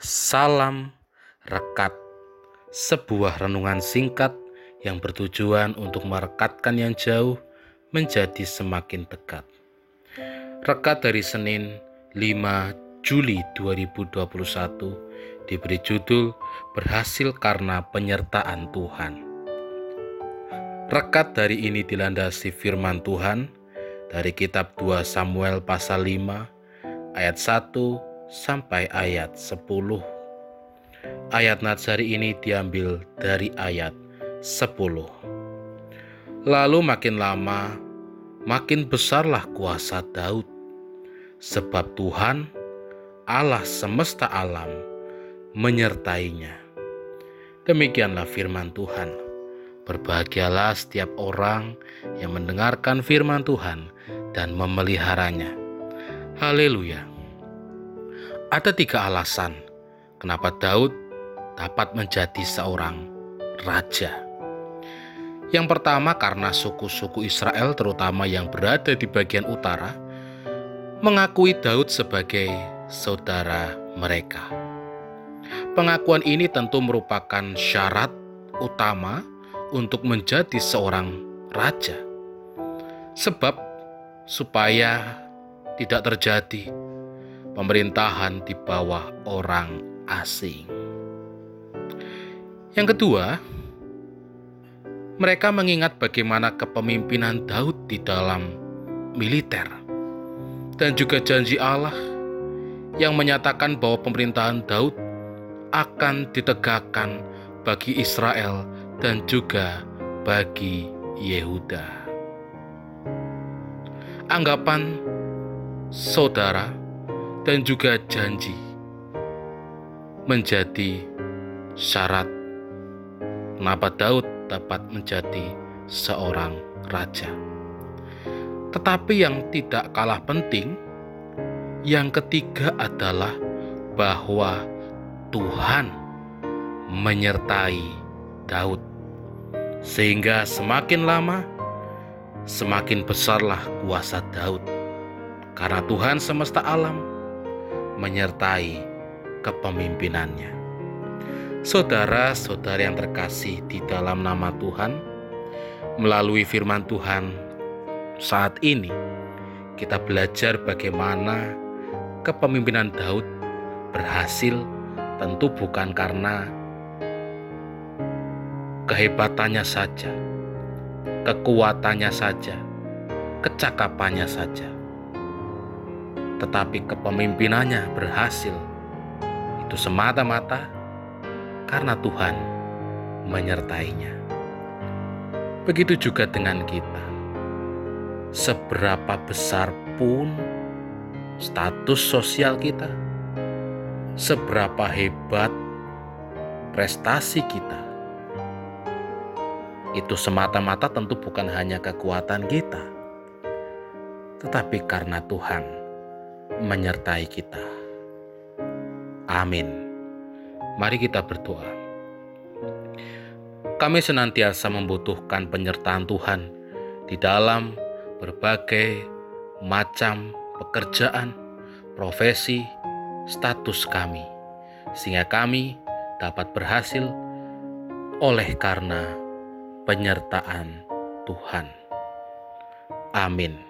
Salam Rekat, sebuah renungan singkat yang bertujuan untuk merekatkan yang jauh menjadi semakin dekat. Rekat dari Senin 5 Juli 2021 diberi judul Berhasil karena penyertaan Tuhan. Rekat dari ini dilandasi firman Tuhan dari kitab 2 Samuel pasal 5 ayat 1 sampai ayat 10. Ayat Natsari ini diambil dari ayat 10. Lalu makin lama makin besarlah kuasa Daud sebab Tuhan Allah semesta alam menyertainya. Demikianlah firman Tuhan. Berbahagialah setiap orang yang mendengarkan firman Tuhan dan memeliharanya. Haleluya! Ada tiga alasan kenapa Daud dapat menjadi seorang raja. Yang pertama, karena suku-suku Israel, terutama yang berada di bagian utara, mengakui Daud sebagai saudara mereka. Pengakuan ini tentu merupakan syarat utama untuk menjadi seorang raja, sebab supaya tidak terjadi pemerintahan di bawah orang asing. Yang kedua, mereka mengingat bagaimana kepemimpinan Daud di dalam militer dan juga janji Allah yang menyatakan bahwa pemerintahan Daud akan ditegakkan bagi Israel dan juga bagi Yehuda. Anggapan saudara dan juga janji menjadi syarat kenapa Daud dapat menjadi seorang raja. Tetapi yang tidak kalah penting, yang ketiga adalah bahwa Tuhan menyertai Daud, sehingga semakin lama semakin besarlah kuasa Daud, karena Tuhan semesta alam menyertai kepemimpinannya. Saudara-saudara yang terkasih di dalam nama Tuhan, melalui firman Tuhan saat ini kita belajar bagaimana kepemimpinan Daud berhasil tentu bukan karena kehebatannya saja, kekuatannya saja, kecakapannya saja, tetapi kepemimpinannya berhasil. Itu semata-mata karena Tuhan menyertainya. Begitu juga dengan kita. Seberapa besar pun status sosial kita, seberapa hebat prestasi kita, itu semata-mata tentu bukan hanya kekuatan kita, tetapi karena Tuhan menyertai kita. Amin. Mari kita berdoa. Kami senantiasa membutuhkan penyertaan Tuhan di dalam berbagai macam pekerjaan, profesi, status kami, sehingga kami dapat berhasil oleh karena penyertaan Tuhan. Amin.